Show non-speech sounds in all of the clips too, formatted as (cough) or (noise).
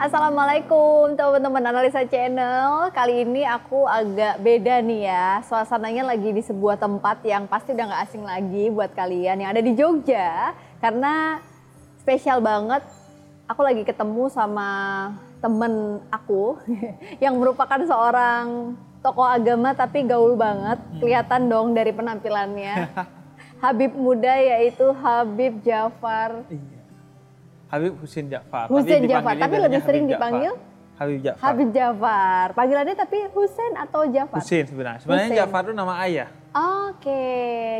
Assalamualaikum teman-teman analisa channel. Kali ini aku agak beda nih ya. Suasananya lagi di sebuah tempat yang pasti udah gak asing lagi buat kalian yang ada di Jogja. Karena spesial banget. Aku lagi ketemu sama temen aku (laughs) yang merupakan seorang tokoh agama tapi gaul banget. Kelihatan dong dari penampilannya. (laughs) Habib muda yaitu Habib Jafar. Iya. Habib Husin Ja'far. Husin Tapi Ja'far, tapi lebih sering Habib dipanggil? Ja'far. Habib Ja'far. Habib Jafar. Panggilannya tapi Husain atau Jafar? Husin sebenarnya. Sebenarnya Husin. Ja'far itu nama ayah. Oke.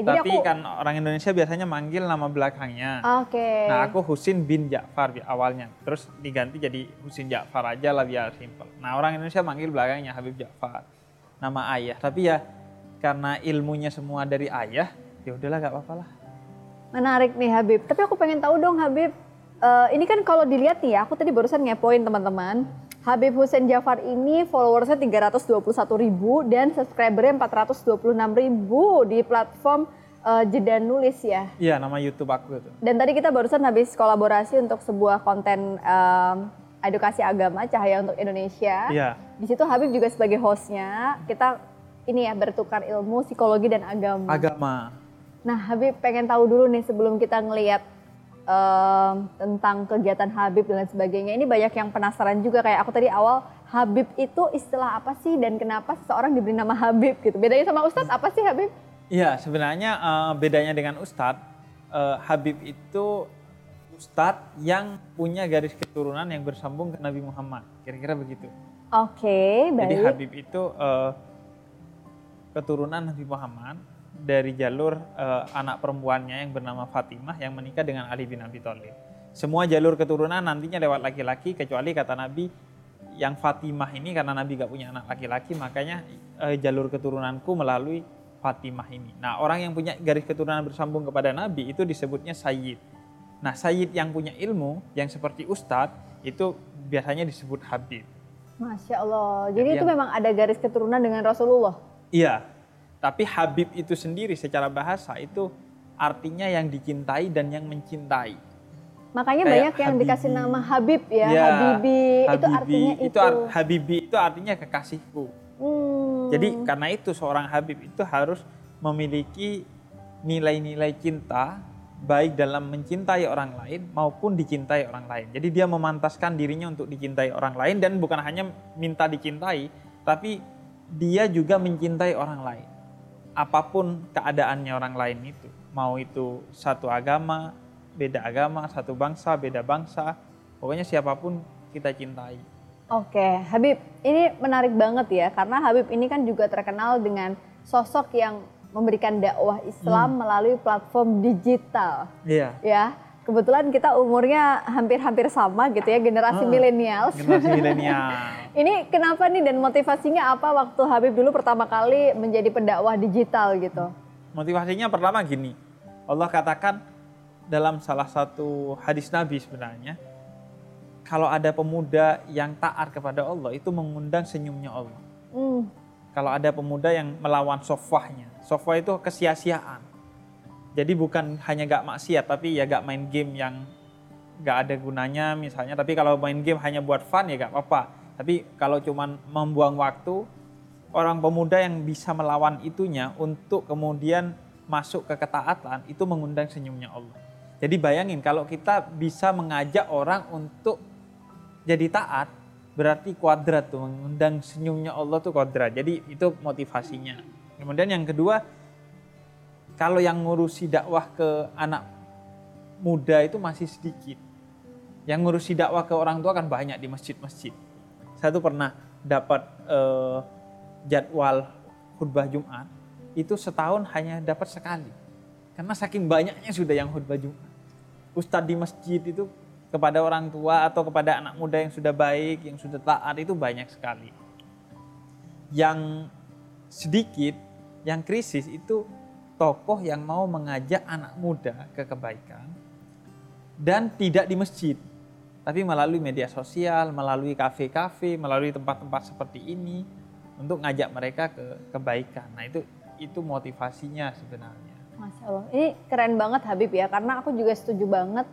Jadi Tapi aku kan orang Indonesia biasanya manggil nama belakangnya. Oke. Nah aku Husin bin Ja'far awalnya. Terus diganti jadi Husin Ja'far aja lah biar simple. Nah orang Indonesia manggil belakangnya Habib Ja'far. Nama ayah. Tapi ya karena ilmunya semua dari ayah, ya udahlah gak apa-apa lah. Menarik nih Habib. Tapi aku pengen tahu dong Habib. Eh, ini kan kalau dilihat nih ya, aku tadi barusan ngepoin teman-teman. Habib Hussein Jafar ini followersnya 321 ribu dan subscribernya 426 ribu di platform eh, Jeda Nulis ya. Iya nama YouTube aku itu. Dan tadi kita barusan habis kolaborasi untuk sebuah konten em, edukasi agama Cahaya untuk Indonesia. Iya. Di situ Habib juga sebagai hostnya. Kita ini ya bertukar ilmu psikologi dan agama. Agama. Nah, Habib pengen tahu dulu nih sebelum kita ngelihat em, tentang kegiatan Habib dan lain sebagainya. Ini banyak yang penasaran juga kayak aku tadi awal Habib itu istilah apa sih dan kenapa seseorang diberi nama Habib gitu. Bedanya sama Ustadz apa sih Habib? Iya, sebenarnya eh, bedanya dengan Ustadz, eh, Habib itu Ustadz yang punya garis keturunan yang bersambung ke Nabi Muhammad. Kira-kira begitu. Oke, Jadi baik. Habib itu eh, keturunan Nabi Muhammad dari jalur eh, anak perempuannya yang bernama Fatimah yang menikah dengan Ali bin Abi Thalib. Semua jalur keturunan nantinya lewat laki-laki kecuali kata Nabi yang Fatimah ini karena Nabi gak punya anak laki-laki makanya eh, jalur keturunanku melalui Fatimah ini. Nah orang yang punya garis keturunan bersambung kepada Nabi itu disebutnya Sayyid. Nah Sayyid yang punya ilmu yang seperti Ustadz itu biasanya disebut Habib. Masya Allah. Jadi Jadi itu yang- memang ada garis keturunan dengan Rasulullah. Iya, tapi Habib itu sendiri secara bahasa itu artinya yang dicintai dan yang mencintai. Makanya Kayak banyak yang dikasih Habibi. nama Habib ya, Iya, Habibi. Itu Habibi, artinya itu. itu ar- Habibi itu artinya kekasihku. Hmm. Jadi karena itu seorang Habib itu harus memiliki nilai-nilai cinta baik dalam mencintai orang lain maupun dicintai orang lain. Jadi dia memantaskan dirinya untuk dicintai orang lain dan bukan hanya minta dicintai, tapi dia juga mencintai orang lain. Apa pun keadaannya orang lain itu, mau itu satu agama, beda agama, satu bangsa, beda bangsa, pokoknya siapa pun kita cintai. Oke, Habib, ini menarik banget ya karena Habib ini kan juga terkenal dengan sosok yang memberikan dakwah Islam melalui platform digital, Iya. ya. Kebetulan kita umurnya hampir-hampir sama gitu ya, generasi Ah, milenial. Generasi (laughs) milenial. Ini kenapa nih dan motivasinya apa waktu Habib dulu pertama kali menjadi pendakwah digital gitu? Motivasinya pertama gini, Allah katakan dalam salah satu hadis Nabi sebenarnya, kalau ada pemuda yang taat kepada Allah itu mengundang senyumnya Allah. Hmm, Kalau ada pemuda yang melawan sofahnya, sofah itu kesia-siaan. Jadi bukan hanya gak maksiat, tapi ya gak main game yang gak ada gunanya misalnya. Tapi kalau main game hanya buat fun ya gak apa-apa. Tapi kalau cuman membuang waktu, orang pemuda yang bisa melawan itunya untuk kemudian masuk ke ketaatan itu mengundang senyumnya Allah. Jadi bayangin kalau kita bisa mengajak orang untuk jadi taat, berarti kuadrat tuh mengundang senyumnya Allah tuh kuadrat. Jadi itu motivasinya. Kemudian yang kedua, kalau yang ngurusi dakwah ke anak muda itu masih sedikit. Yang ngurusi dakwah ke orang tua kan banyak di masjid-masjid. Saya tuh pernah dapat eh, jadwal khutbah Jumat itu setahun hanya dapat sekali. Karena saking banyaknya sudah yang khutbah Jumat. Ustadz di masjid itu kepada orang tua atau kepada anak muda yang sudah baik, yang sudah taat itu banyak sekali. Yang sedikit, yang krisis itu tokoh yang mau mengajak anak muda ke kebaikan dan tidak di masjid, tapi melalui media sosial, melalui kafe-kafe, melalui tempat-tempat seperti ini untuk ngajak mereka ke kebaikan. Nah itu itu motivasinya sebenarnya. Masya Allah, ini keren banget Habib ya, karena aku juga setuju banget.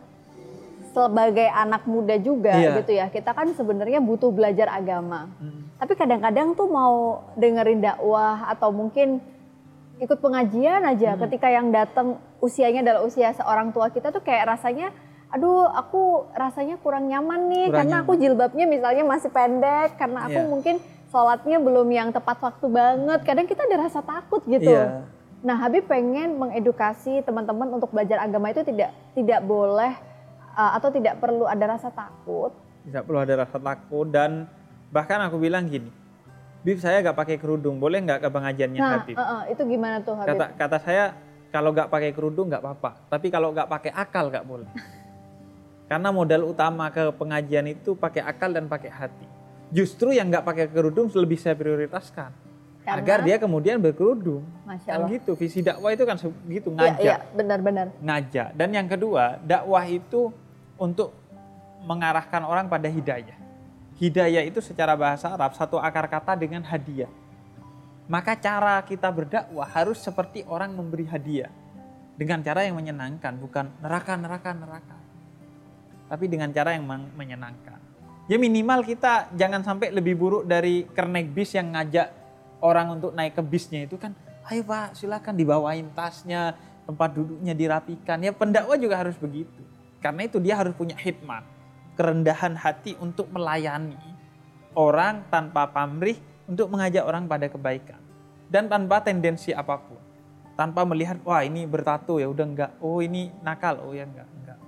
sebagai anak muda juga Iya. gitu ya. Kita kan sebenarnya butuh belajar agama. Mm. Tapi kadang-kadang tuh mau dengerin dakwah atau mungkin ikut pengajian aja Hmm. ketika yang datang usianya adalah usia seorang tua kita tuh kayak rasanya aduh aku rasanya kurang nyaman nih Kurang karena nyaman. aku jilbabnya misalnya masih pendek karena aku Iya. mungkin sholatnya belum yang tepat waktu banget kadang kita ada rasa takut gitu Iya. nah Habib pengen mengedukasi teman-teman untuk belajar agama itu tidak tidak boleh uh, atau tidak perlu ada rasa takut Tidak perlu ada rasa takut dan bahkan aku bilang gini, Bib saya gak pakai kerudung, boleh nggak ke pengajiannya nah Habib? uh-uh, itu gimana tuh Habib Kata kata saya kalau nggak pakai kerudung nggak apa-apa, tapi kalau nggak pakai akal nggak boleh. (laughs) Karena modal utama ke pengajian itu pakai akal dan pakai hati. Justru yang nggak pakai kerudung lebih saya prioritaskan. Karena? Agar dia kemudian berkerudung. Masya Kan Allah gitu, visi dakwah itu kan gitu Iya, ngajak. iya, benar-benar. ngajak. Dan yang kedua, dakwah itu untuk mengarahkan orang pada hidayah. Hidayah itu secara bahasa Arab satu akar kata dengan hadiah. Maka cara kita berdakwah harus seperti orang memberi hadiah. Dengan cara yang menyenangkan, bukan neraka, neraka, neraka. Tapi dengan cara yang men- menyenangkan. Ya minimal kita jangan sampai lebih buruk dari kernek bis yang ngajak orang untuk naik ke bisnya itu kan, ayo pak silakan dibawain tasnya, tempat duduknya dirapikan. Ya pendakwah juga harus begitu. Karena itu dia harus punya hikmat, kerendahan hati untuk melayani orang tanpa pamrih untuk mengajak orang pada kebaikan. Dan tanpa tendensi apa pun. Tanpa melihat, wah ini bertato ya udah enggak, oh ini nakal, oh ya enggak, enggak.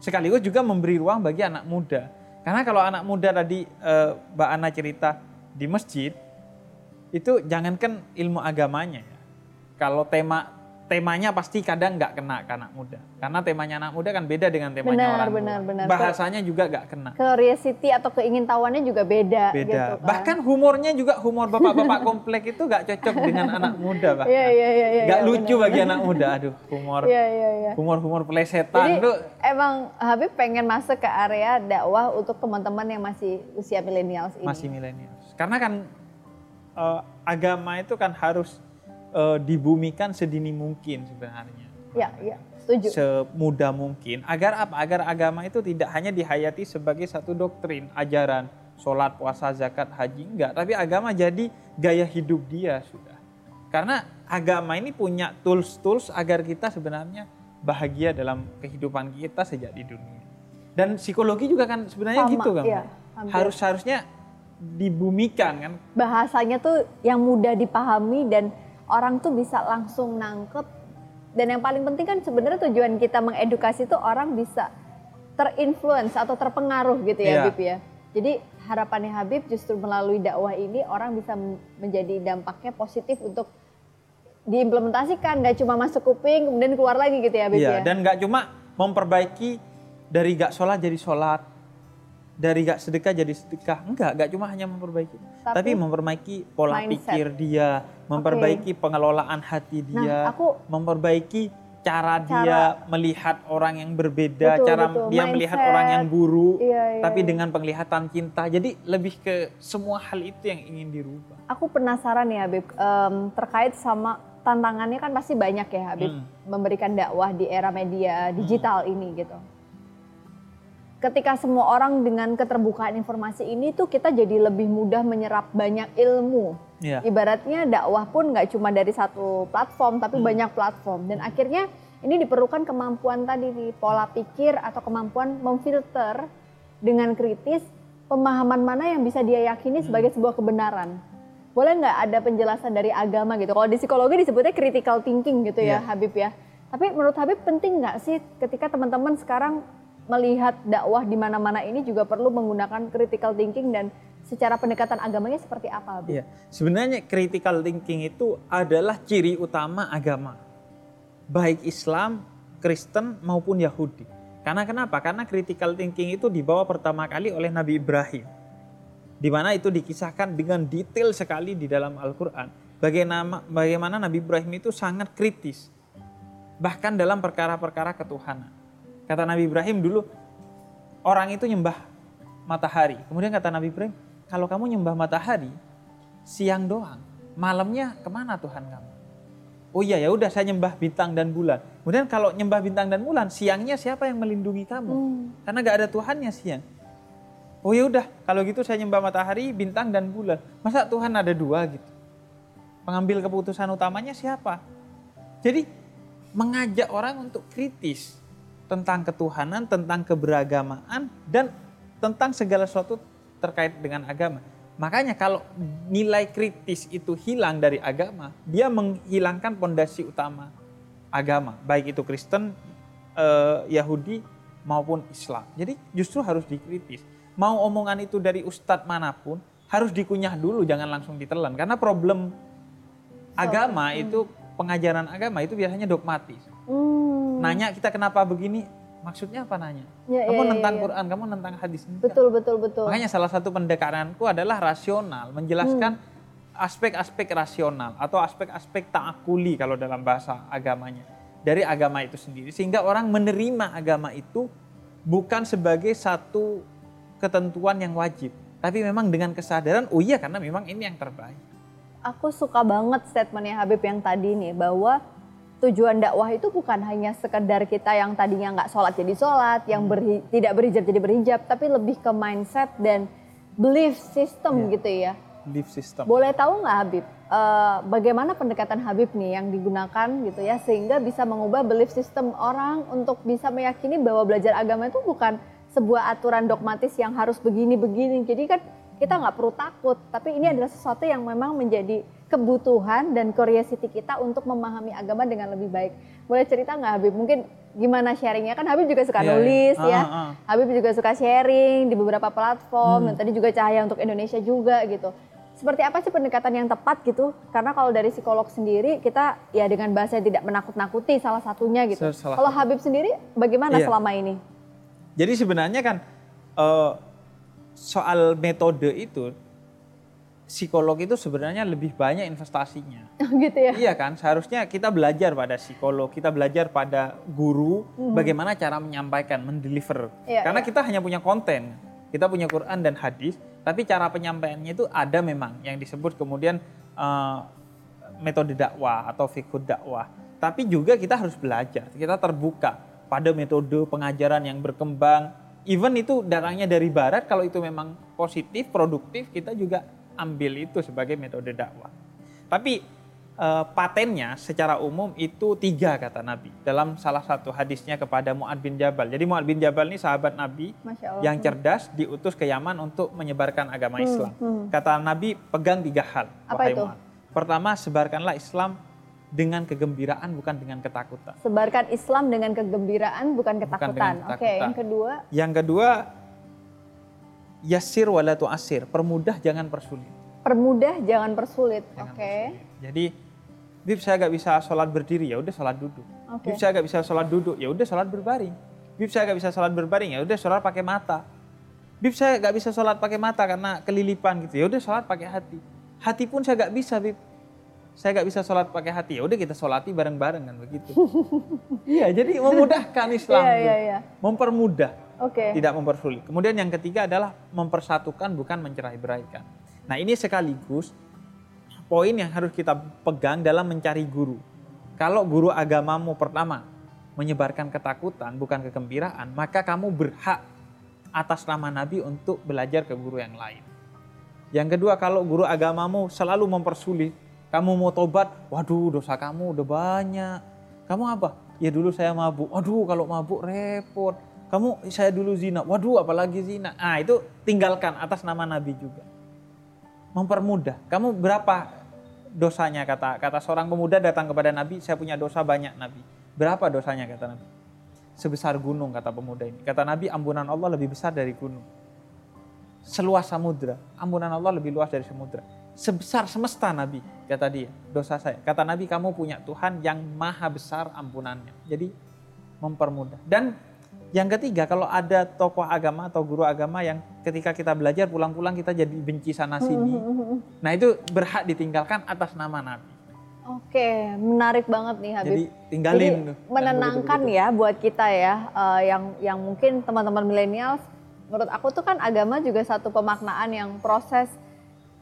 Sekaligus juga memberi ruang bagi anak muda. Karena kalau anak muda tadi eh, Mbak Ana cerita di masjid, itu jangankan ilmu agamanya ya. Kalau tema temanya pasti kadang nggak kena ke anak muda. Karena temanya anak muda kan beda dengan temanya Benar, orang tua. benar, benar. Bahasanya juga nggak kena. Curiosity atau keingintahuannya juga beda, Beda. gitu kan. Bahkan humornya juga humor bapak-bapak komplek itu nggak cocok dengan anak muda bahkan. Iya, iya, iya. Nggak iya, lucu benar. bagi anak muda. Aduh, humor Iya, iya, iya. humor-humor pelesetan Jadi tuh emang Habib pengen masuk ke area dakwah untuk teman-teman yang masih usia milenials ini. masih milenial. Karena kan eh, agama itu kan harus eh, dibumikan sedini mungkin sebenarnya. Iya, iya. Setuju. Semudah mungkin agar apa? Agar agama itu tidak hanya dihayati sebagai satu doktrin, ajaran, sholat, puasa, zakat, haji enggak, tapi agama jadi gaya hidup dia sudah. Karena agama ini punya tools-tools agar kita sebenarnya bahagia dalam kehidupan kita sejak di dunia. Dan psikologi juga kan sebenarnya Sama, gitu kan. iya. Harus harusnya dibumikan kan. Bahasanya tuh yang mudah dipahami dan orang tuh bisa langsung nangkep. Dan yang paling penting kan sebenarnya tujuan kita mengedukasi tuh orang bisa terinfluence atau terpengaruh gitu ya. Habib ya. Jadi harapannya Habib justru melalui dakwah ini orang bisa menjadi dampaknya positif untuk diimplementasikan, nggak cuma masuk kuping kemudian keluar lagi gitu ya Habib Iya, ya. dan nggak cuma memperbaiki dari gak sholat jadi sholat, dari gak sedekah jadi sedekah. Enggak, nggak cuma hanya memperbaiki, Tapi tapi, memperbaiki pola mindset. pikir dia, memperbaiki pengelolaan hati dia, Nah, aku memperbaiki cara, Cara- dia melihat orang yang berbeda, Betul, cara betul. dia melihat Mindset. orang yang buruk, Iya, iya, tapi iya. dengan penglihatan cinta. Jadi lebih ke semua hal itu yang ingin dirubah. aku penasaran nih Habib em, terkait sama tantangannya kan pasti banyak ya Habib Hmm. memberikan dakwah di era media digital ini gitu. Ketika semua orang dengan keterbukaan informasi ini tuh kita jadi lebih mudah menyerap banyak ilmu. Iya. Ibaratnya dakwah pun nggak cuma dari satu platform tapi Hmm. banyak platform dan akhirnya ini diperlukan kemampuan tadi nih pola pikir atau kemampuan memfilter dengan kritis pemahaman mana yang bisa dia yakini sebagai sebuah kebenaran. Boleh nggak ada penjelasan dari agama gitu? Kalau di psikologi disebutnya critical thinking gitu ya Iya. Habib ya. Tapi menurut Habib penting nggak sih ketika teman-teman sekarang melihat dakwah di mana-mana ini juga perlu menggunakan critical thinking dan secara pendekatan agamanya seperti apa Habib? Iya, sebenarnya critical thinking itu adalah ciri utama agama. Baik Islam, Kristen maupun Yahudi. Karena kenapa? Karena critical thinking itu dibawa pertama kali oleh Nabi Ibrahim. Di mana itu dikisahkan dengan detail sekali di dalam Al-Qur'an. Bagaimana bagaimana Nabi Ibrahim itu sangat kritis. Bahkan dalam perkara-perkara ketuhanan. Kata Nabi Ibrahim dulu orang itu nyembah matahari. Kemudian kata Nabi Ibrahim, kalau kamu nyembah matahari, siang doang, malamnya ke mana Tuhan kamu? Oh iya ya udah saya nyembah bintang dan bulan. Kemudian kalau nyembah bintang dan bulan, siangnya siapa yang melindungi kamu? Hmm. Karena gak ada Tuhannya siang. Oh ya udah, kalau gitu saya nyembah matahari, bintang dan bulan. Masa Tuhan ada dua gitu? Pengambil keputusan utamanya siapa? Jadi mengajak orang untuk kritis tentang ketuhanan, tentang keberagamaan dan tentang segala sesuatu terkait dengan agama. Makanya kalau nilai kritis itu hilang dari agama, dia menghilangkan pondasi utama agama, baik itu Kristen, eh, Yahudi maupun Islam. Jadi justru harus dikritis. Mau omongan itu dari ustadz mana pun, harus dikunyah dulu, jangan langsung ditelan. Karena problem agama itu, pengajaran agama itu biasanya dogmatis. Hmm. Nanya kita kenapa begini, maksudnya apa nanya? Ya, kamu ya, ya, tentang ya. Quran, kamu tentang hadis. Betul betul betul. Makanya salah satu pendekatanku adalah rasional, menjelaskan aspek-aspek rasional atau aspek-aspek ta'akuli kalau dalam bahasa agamanya dari agama itu sendiri sehingga orang menerima agama itu bukan sebagai satu ketentuan yang wajib, tapi memang dengan kesadaran oh iya karena memang ini yang terbaik. Aku suka banget statementnya Habib yang tadi nih bahwa tujuan dakwah itu bukan hanya sekedar kita yang tadinya nggak sholat jadi sholat, yang berhi- tidak berhijab jadi berhijab, tapi lebih ke mindset dan belief system Iya. gitu ya. Belief system. Boleh tahu nggak Habib, eh, bagaimana pendekatan Habib nih yang digunakan gitu ya sehingga bisa mengubah belief system orang untuk bisa meyakini bahwa belajar agama itu bukan sebuah aturan dogmatis yang harus begini-begini. Jadi kan kita nggak perlu takut, tapi ini adalah sesuatu yang memang menjadi kebutuhan dan curiosity kita untuk memahami agama dengan lebih baik. Boleh cerita nggak Habib? Mungkin gimana sharingnya? Kan Habib juga suka Iya, iya. nulis Ah, ya. ah, ah. Habib juga suka sharing di beberapa platform Hmm. dan tadi juga Cahaya untuk Indonesia juga gitu. Seperti apa sih pendekatan yang tepat gitu? Karena kalau dari psikolog sendiri kita ya dengan bahasa yang tidak menakut-nakuti salah satunya gitu. Salah Kalau Habib sendiri bagaimana Iya. selama ini? Jadi sebenarnya kan eh, soal metode itu psikolog itu sebenarnya lebih banyak investasinya. (laughs) gitu ya. Iya kan, seharusnya kita belajar pada psikolog, kita belajar pada guru bagaimana cara menyampaikan, mendeliver. Mhm. Iya, Karena iya. kita hanya punya konten, kita punya Quran dan hadis, tapi cara penyampaiannya itu ada memang yang disebut kemudian eh, metode dakwah atau fikih dakwah. Tapi juga kita harus belajar, kita terbuka pada metode pengajaran yang berkembang. Even itu datangnya dari barat, kalau itu memang positif, produktif, kita juga ambil itu sebagai metode dakwah. Tapi eh, patennya secara umum itu tiga kata Nabi dalam salah satu hadisnya kepada Muad bin Jabal. Jadi Muad bin Jabal ini sahabat Nabi yang cerdas diutus ke Yaman untuk menyebarkan agama Hmm, Islam. hmm. Kata Nabi pegang tiga hal. Apa itu? Mu'ad. Pertama sebarkanlah Islam dengan kegembiraan bukan dengan ketakutan. Sebarkan Islam dengan kegembiraan bukan ketakutan. dengan Oke, ketakutan. yang kedua Yang kedua yasir wala tu'asir, permudah jangan persulit. permudah jangan persulit. Oke. persulit. Jadi Bib saya gak bisa sholat berdiri ya udah sholat duduk. Oke. Bib saya gak bisa sholat duduk ya udah sholat berbaring. Bib saya gak bisa sholat berbaring ya udah sholat pakai mata. Bib saya gak bisa sholat pakai mata karena kelilipan gitu ya udah sholat pakai hati. Hati pun saya gak bisa Bib. Saya gak bisa sholat pakai hati ya udah kita sholati bareng-bareng kan begitu. (laughs) Iya jadi memudahkan Islam. Iya, iya, iya. Mempermudah Oke. tidak mempersulit. Kemudian yang ketiga adalah mempersatukan bukan mencerai-beraikan. Nah ini sekaligus poin yang harus kita pegang dalam mencari guru. Kalau guru agamamu pertama menyebarkan ketakutan bukan kegembiraan, maka kamu berhak atas nama Nabi untuk belajar ke guru yang lain. Yang kedua, kalau guru agamamu selalu mempersulit, kamu mau tobat, waduh dosa kamu udah banyak. Kamu apa? Ya dulu saya mabuk. Waduh kalau mabuk repot. Kamu saya dulu zina. Waduh apalagi zina. Ah itu tinggalkan atas nama Nabi juga. Mempermudah. Kamu berapa dosanya kata kata seorang pemuda datang kepada Nabi, saya punya dosa banyak Nabi. Berapa dosanya kata Nabi? Sebesar gunung kata pemuda ini. Kata Nabi ampunan Allah lebih besar dari gunung. Seluas samudra, ampunan Allah lebih luas dari samudra. Sebesar semesta Nabi, kata dia, dosa saya. Kata Nabi kamu punya Tuhan yang maha besar ampunannya. Jadi mempermudah. Dan yang ketiga, kalau ada tokoh agama atau guru agama yang ketika kita belajar pulang-pulang kita jadi benci sana sini. Nah itu berhak ditinggalkan atas nama Nabi. Oke, menarik banget nih Habib. Jadi tinggalin. Jadi, tuh. Menenangkan begitu-begitu. ya buat kita ya eh, yang yang mungkin teman-teman milenial menurut aku tuh kan agama juga satu pemaknaan yang proses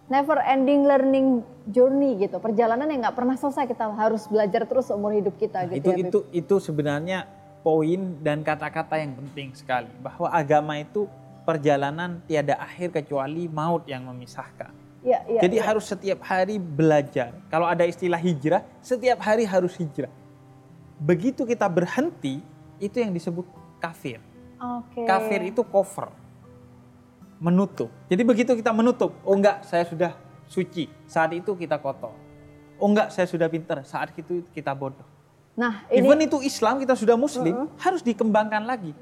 never ending learning journey gitu, perjalanan yang nggak pernah selesai kita harus belajar terus seumur hidup kita Nah, gitu itu ya. Itu itu sebenarnya poin dan kata-kata yang penting sekali bahwa agama itu perjalanan tiada akhir kecuali maut yang memisahkan. Iya, iya, Jadi iya. harus setiap hari belajar. Kalau ada istilah hijrah, setiap hari harus hijrah. Begitu kita berhenti, itu yang disebut kafir. Oke. Kafir itu cover. Menutup. Jadi begitu kita menutup, oh enggak saya sudah suci, saat itu kita kotor. Oh enggak saya sudah pintar, saat itu kita bodoh. Nah, ini Even itu Islam kita sudah muslim, harus dikembangkan lagi.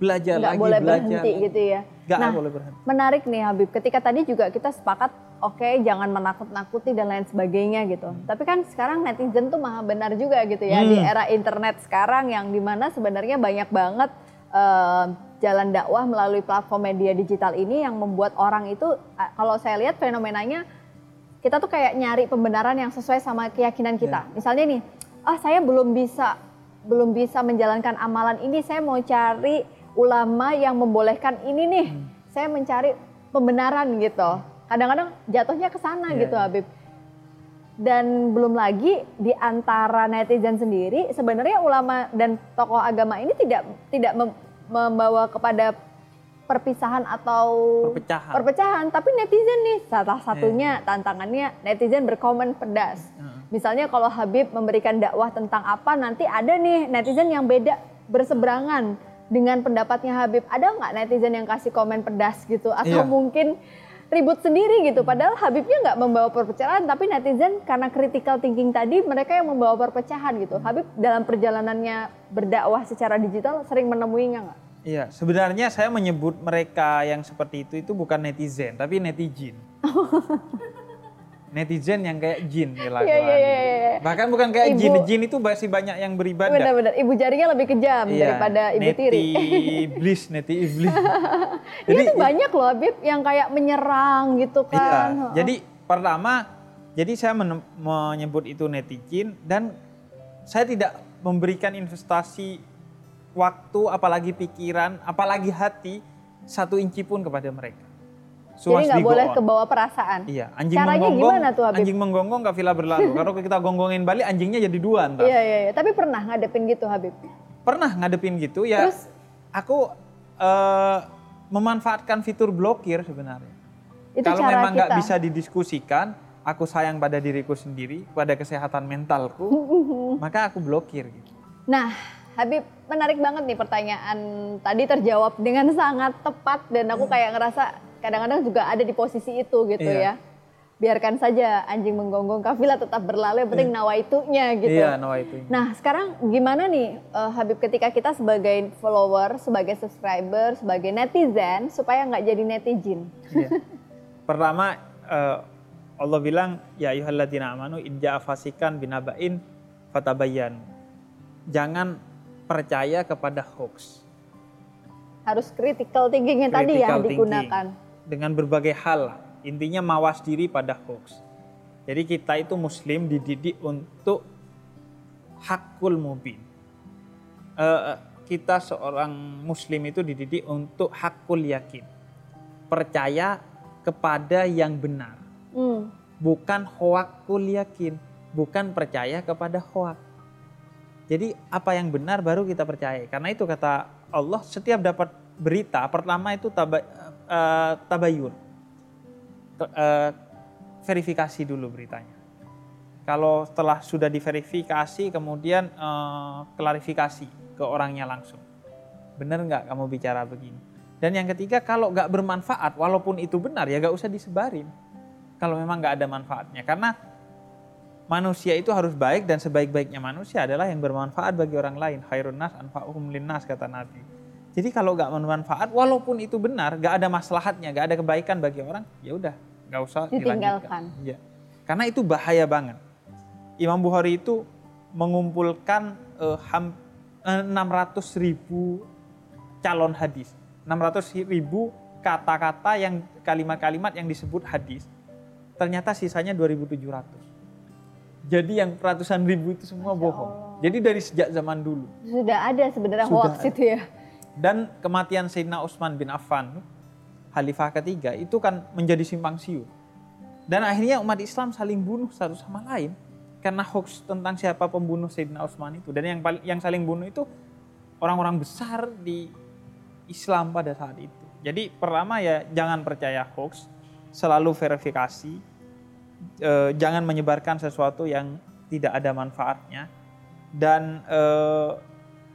Belajar nggak lagi, boleh belajar berhenti lagi. gitu ya. Nggak nah, boleh berhenti. menarik nih Habib. Ketika tadi juga kita sepakat, oke jangan menakut-nakuti dan lain sebagainya gitu. Tapi kan sekarang netizen tuh maha benar juga gitu ya di Hmm. era internet sekarang yang di mana sebenarnya banyak banget eh, jalan dakwah melalui platform media digital ini yang membuat orang itu, eh, kalau saya lihat fenomenanya kita tuh kayak nyari pembenaran yang sesuai sama keyakinan kita. Misalnya nih, ah saya belum bisa belum bisa menjalankan amalan ini, saya mau cari ulama yang membolehkan ini nih. Saya mencari pembenaran gitu. Kadang-kadang jatuhnya ke sana Iya, gitu. Habib. Dan belum lagi di antara netizen sendiri sebenarnya ulama dan tokoh agama ini tidak tidak mem- membawa kepada perpisahan atau Perpecahan. perpecahan, tapi netizen nih salah satunya tantangannya netizen berkomen pedas. Misalnya kalau Habib memberikan dakwah tentang apa, nanti ada nih netizen yang beda berseberangan dengan pendapatnya Habib. Ada nggak netizen yang kasih komen pedas gitu? Atau Iya. mungkin ribut sendiri gitu. Padahal Habibnya nggak membawa perpecahan, tapi netizen karena critical thinking tadi mereka yang membawa perpecahan gitu. Habib dalam perjalanannya berdakwah secara digital sering menemuinya nggak? Iya, sebenarnya saya menyebut mereka yang seperti itu itu bukan netizen, tapi netizen. (laughs) netizen yang kayak jin Iya, kelakuan. iya, iya, iya. Bahkan bukan kayak Ibu- jin, jin itu masih banyak yang beribadah. Benar-benar, ibu jarinya lebih kejam Iya, daripada ibu neti tiri. iblis, neti iblis. (laughs) Ini tuh banyak loh Habib yang kayak menyerang gitu Iya, kan. jadi pertama, jadi saya menyebut itu netizen dan saya tidak memberikan investasi waktu, apalagi pikiran, apalagi hati satu inci pun kepada mereka. So Jadi nggak boleh on. ke bawah perasaan. Iya, anjing Caranya menggonggong, gimana tuh, Habib? anjing menggonggong gak villa berlalu. (laughs) Kalau kita gonggongin balik, anjingnya jadi dua ntar. Iya, iya, iya. Tapi pernah ngadepin gitu Habib. Pernah ngadepin gitu ya. Terus? Aku eh, memanfaatkan fitur blokir sebenarnya. Itu Kalau cara memang nggak bisa didiskusikan, aku sayang pada diriku sendiri, pada kesehatan mentalku, (laughs) maka aku blokir. Gitu. Nah, Habib, menarik banget nih pertanyaan tadi terjawab dengan (laughs) sangat tepat dan aku kayak ngerasa kadang-kadang juga ada di posisi itu gitu Iya. ya. Biarkan saja anjing menggonggong kafilah tetap berlalu, yang penting nawaitunya gitu. Iya, nawa itu. Nah, sekarang gimana nih eh, Habib ketika kita sebagai follower, sebagai subscriber, sebagai netizen supaya nggak jadi netizen? Iya. (laughs) Pertama eh, Allah bilang ya ayyuhalladzina amanu in ja'a fasikan binaba'in fatabayyan. Jangan percaya kepada hoax. Harus critical thinkingnya tadi ya Critical thinking. digunakan. Dengan berbagai hal. Intinya mawas diri pada hoax. Jadi kita itu muslim dididik untuk hakul mubin. Eh, kita seorang muslim itu dididik untuk hakul yakin. Percaya kepada yang benar. Hmm. bukan hoakul yakin, bukan percaya kepada hoak. Jadi apa yang benar baru kita percaya. Karena itu kata Allah setiap dapat berita pertama itu taba, eh, tabayun. Eh, verifikasi dulu beritanya. Kalau setelah sudah diverifikasi kemudian eh, klarifikasi ke orangnya langsung. Benar nggak kamu bicara begini? Dan yang ketiga kalau nggak bermanfaat walaupun itu benar ya nggak usah disebarin kalau memang nggak ada manfaatnya karena manusia itu harus baik dan sebaik-baiknya manusia adalah yang bermanfaat bagi orang lain khairun nas anfa'uhum linnas kata Nabi jadi kalau nggak bermanfaat walaupun itu benar nggak ada maslahatnya nggak ada kebaikan bagi orang ya udah nggak usah Ditinggalkan. Iya. karena itu bahaya banget Imam Bukhari itu mengumpulkan eh, ham- eh, 600 ribu calon hadis 600 ribu kata-kata yang kalimat-kalimat yang disebut hadis ternyata sisanya 2.700. Jadi yang ratusan ribu itu semua bohong. Jadi dari sejak zaman dulu. Sudah ada sebenarnya Sudah hoax ada. itu ya. Dan kematian Sayyidina Utsman bin Affan, Khalifah ketiga, itu kan menjadi simpang siur. Dan akhirnya umat Islam saling bunuh satu sama lain karena hoax tentang siapa pembunuh Sayyidina Utsman itu. Dan yang yang saling bunuh itu orang-orang besar di Islam pada saat itu. Jadi pertama ya jangan percaya hoax, selalu verifikasi, eh, jangan menyebarkan sesuatu yang tidak ada manfaatnya. Dan eh,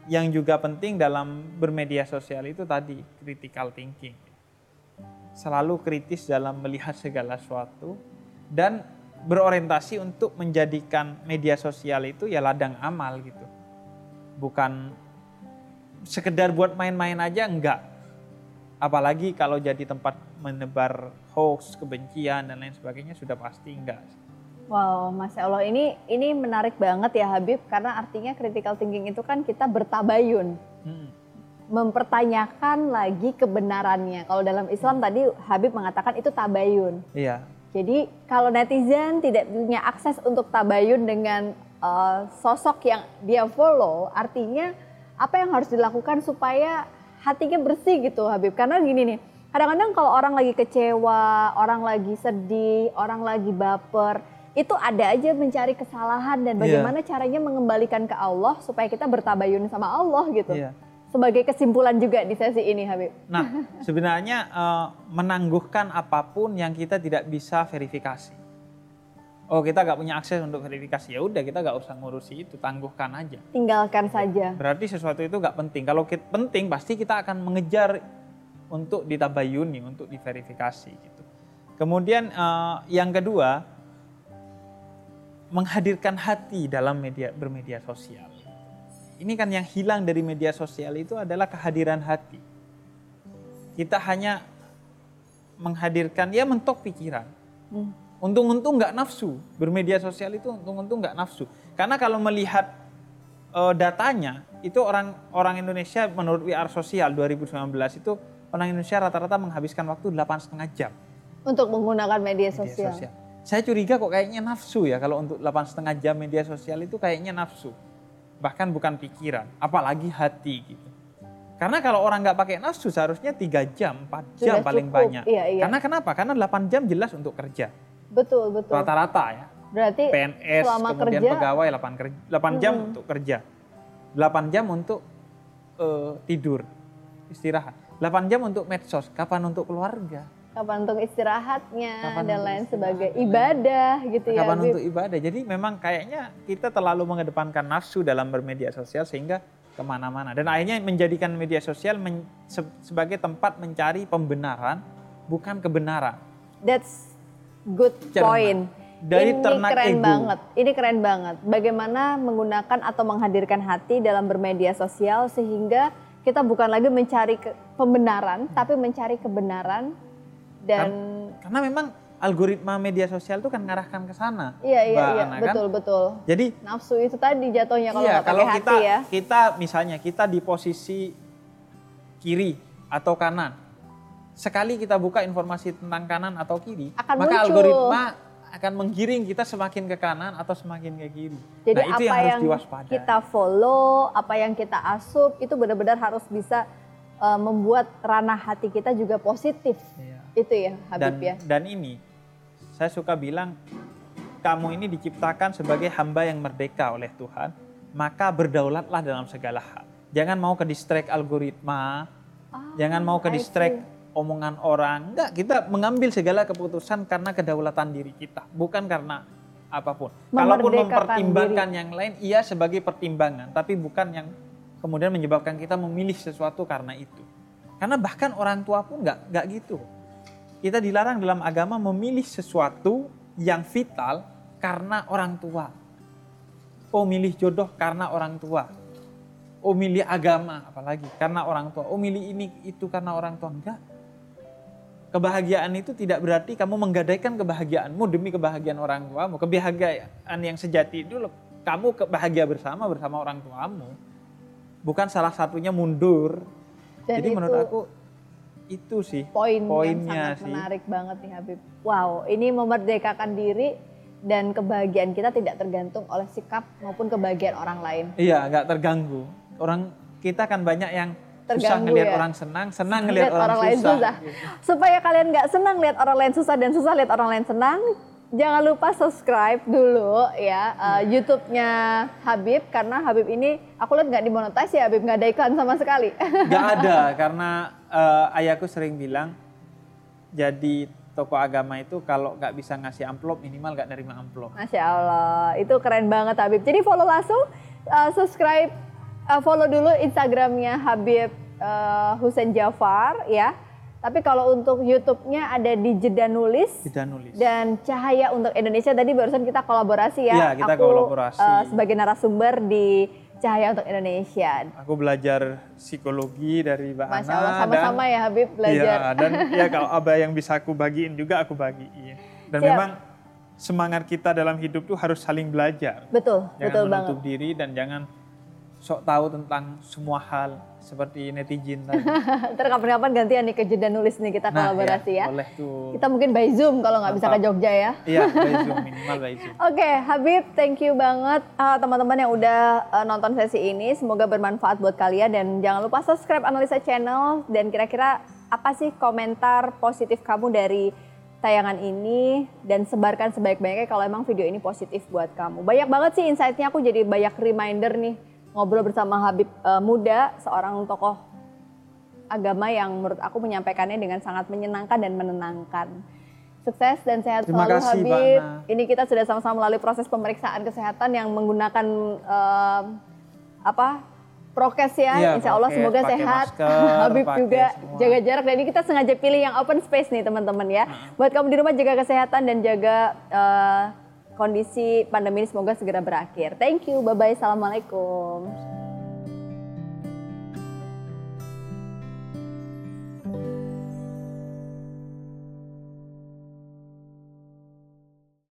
yang juga penting dalam bermedia sosial itu tadi critical thinking selalu kritis dalam melihat segala sesuatu dan berorientasi untuk menjadikan media sosial itu ya ladang amal gitu. Bukan sekedar buat main-main aja enggak. Apalagi kalau jadi tempat menebar hoax, kebencian dan lain sebagainya sudah pasti enggak. Wow, masya Allah ini ini menarik banget ya Habib karena artinya critical thinking itu kan kita bertabayun. Hmm mempertanyakan lagi kebenarannya. Kalau dalam Islam tadi Habib mengatakan itu tabayun. Iya. Jadi kalau netizen tidak punya akses untuk tabayun dengan uh, sosok yang dia follow, artinya apa yang harus dilakukan supaya hatinya bersih gitu Habib. Karena gini nih, kadang-kadang kalau orang lagi kecewa, orang lagi sedih, orang lagi baper, itu ada aja mencari kesalahan dan iya. bagaimana yeah. caranya mengembalikan ke Allah supaya kita bertabayun sama Allah gitu. Yeah sebagai kesimpulan juga di sesi ini Habib. Nah, sebenarnya uh, menangguhkan apa pun yang kita tidak bisa verifikasi. Oh kita nggak punya akses untuk verifikasi ya udah kita nggak usah ngurusi itu tangguhkan aja. Tinggalkan saja. Berarti sesuatu itu nggak penting. Kalau kita, penting pasti kita akan mengejar untuk ditabayuni, untuk diverifikasi gitu. Kemudian uh, yang kedua menghadirkan hati dalam media bermedia sosial. Ini kan yang hilang dari media sosial itu adalah kehadiran hati. Kita hanya menghadirkan, ya mentok pikiran. Hmm. Untung-untung nggak nafsu. Bermedia sosial itu untung-untung nggak nafsu. Karena kalau melihat uh, datanya, itu orang orang Indonesia menurut WR Sosial 2019 itu orang Indonesia rata-rata menghabiskan waktu delapan setengah jam. Untuk menggunakan media sosial. media sosial. Saya curiga kok kayaknya nafsu ya kalau untuk delapan setengah jam media sosial itu kayaknya nafsu bahkan bukan pikiran, apalagi hati gitu. Karena kalau orang nggak pakai nafsu seharusnya tiga jam, empat jam Sudah paling cukup. banyak. Iya, iya. Karena kenapa? Karena 8 jam jelas untuk kerja. Betul, betul. Rata-rata ya. Berarti PNS, kemudian kerja, pegawai 8, kerja, 8 jam hmm. untuk kerja. 8 jam untuk uh, tidur, istirahat. 8 jam untuk medsos, kapan untuk keluarga? kapan untuk istirahatnya kapan dan lain sebagai ibadah gitu ya. Kapan untuk ibadah. Jadi memang kayaknya kita terlalu mengedepankan nafsu dalam bermedia sosial sehingga ke mana-mana. Dan akhirnya menjadikan media sosial men, se, sebagai tempat mencari pembenaran bukan kebenaran. That's good Cermat. point. Dari ini keren ego. banget. Ini keren banget. Bagaimana menggunakan atau menghadirkan hati dalam bermedia sosial sehingga kita bukan lagi mencari ke, pembenaran, tapi mencari kebenaran dan karena memang algoritma media sosial itu kan ngarahkan ke sana. Iya iya iya Ana, betul kan? betul. Jadi nafsu itu tadi jatuhnya kalau iya, kalau kita hati ya. kita misalnya kita di posisi kiri atau kanan. Sekali kita buka informasi tentang kanan atau kiri, akan maka muncul. algoritma akan menggiring kita semakin ke kanan atau semakin ke kiri. Jadi nah, itu apa yang, harus diwaspadai. kita follow, apa yang kita asup itu benar-benar harus bisa uh, membuat ranah hati kita juga positif. Iya itu ya Habib dan, ya. Dan ini saya suka bilang kamu ini diciptakan sebagai hamba yang merdeka oleh Tuhan, maka berdaulatlah dalam segala hal. Jangan mau ke distract algoritma, oh, jangan mau ke distract omongan orang. Enggak, kita mengambil segala keputusan karena kedaulatan diri kita, bukan karena apa pun. Kalaupun mempertimbangkan diri. yang lain, iya sebagai pertimbangan, tapi bukan yang kemudian menyebabkan kita memilih sesuatu karena itu. Karena bahkan orang tua pun nggak nggak gitu kita dilarang dalam agama memilih sesuatu yang vital karena orang tua. Oh milih jodoh karena orang tua. Oh milih agama apalagi karena orang tua. Oh milih ini itu karena orang tua. Enggak. Kebahagiaan itu tidak berarti kamu menggadaikan kebahagiaanmu demi kebahagiaan orang tuamu. Kebahagiaan yang sejati itu kamu bahagia bersama bersama orang tuamu. Bukan salah satunya mundur. Dan Jadi itu... menurut aku itu sih poin poinnya yang sangat sih. menarik banget nih Habib. Wow, ini memerdekakan diri dan kebahagiaan kita tidak tergantung oleh sikap maupun kebahagiaan orang lain. Iya, nggak terganggu. Orang kita kan banyak yang susah terganggu ngelihat ya. orang senang, senang Lihat ngelihat orang, lain susah. susah. Supaya kalian nggak senang lihat orang lain susah dan susah lihat orang lain senang, jangan lupa subscribe dulu ya uh, YouTube-nya Habib karena Habib ini aku lihat nggak dimonetize ya Habib nggak ada iklan sama sekali. (laughs) Gak ada (laughs) karena eh, ayahku sering bilang jadi tokoh agama itu kalau nggak bisa ngasih amplop minimal nggak nerima amplop. Masya Allah, itu keren banget Habib. Jadi follow langsung, uh, subscribe, uh, follow dulu Instagramnya Habib uh, Hussein Jafar ya. Tapi kalau untuk YouTube-nya ada di Jeda Nulis Tidak nulis. dan Cahaya untuk Indonesia. Tadi barusan kita kolaborasi ya. Iya, kita Aku, kolaborasi. uh, sebagai narasumber di Cahaya untuk Indonesia. Aku belajar psikologi dari Mbak Masya Ana Allah, sama-sama ya Habib belajar. Iya, dan ya kalau apa yang bisa aku bagiin juga aku bagiin. Dan Siap. memang semangat kita dalam hidup tuh harus saling belajar. Betul, Jangan betul banget. menutup diri dan jangan sok tahu tentang semua hal seperti netizen tadi. (laughs) Ntar kapan-kapan gantian nih ke Jeda Nulis nih kita Nah, kolaborasi ya. Boleh tuh. Kita mungkin by Zoom kalau nggak bisa ke. Jogja ya. Iya, (laughs) by Zoom, minimal by Zoom. Oke, Habib, thank you banget uh, teman-teman yang udah uh, nonton sesi ini. Semoga bermanfaat buat kalian dan jangan lupa subscribe Analisa Channel dan kira-kira apa sih komentar positif kamu dari tayangan ini dan sebarkan sebaik-baiknya kalau emang video ini positif buat kamu. Banyak banget sih insight-nya aku jadi banyak reminder nih ngobrol bersama Habib uh, Muda, seorang tokoh agama yang menurut aku menyampaikannya dengan sangat menyenangkan dan menenangkan. Sukses dan sehat Terima selalu kasih, Habib. Ana. Ini kita sudah sama-sama melalui proses pemeriksaan kesehatan yang menggunakan em, apa prokes ya. Iya, Insya Allah prokes, semoga sehat. masker, Habib juga semua. jaga jarak dan ini kita sengaja pilih yang open space nih teman-teman ya. Buat kamu di rumah jaga kesehatan dan jaga eh, kondisi pandemi ini semoga segera berakhir. Thank you, bye bye, assalamualaikum.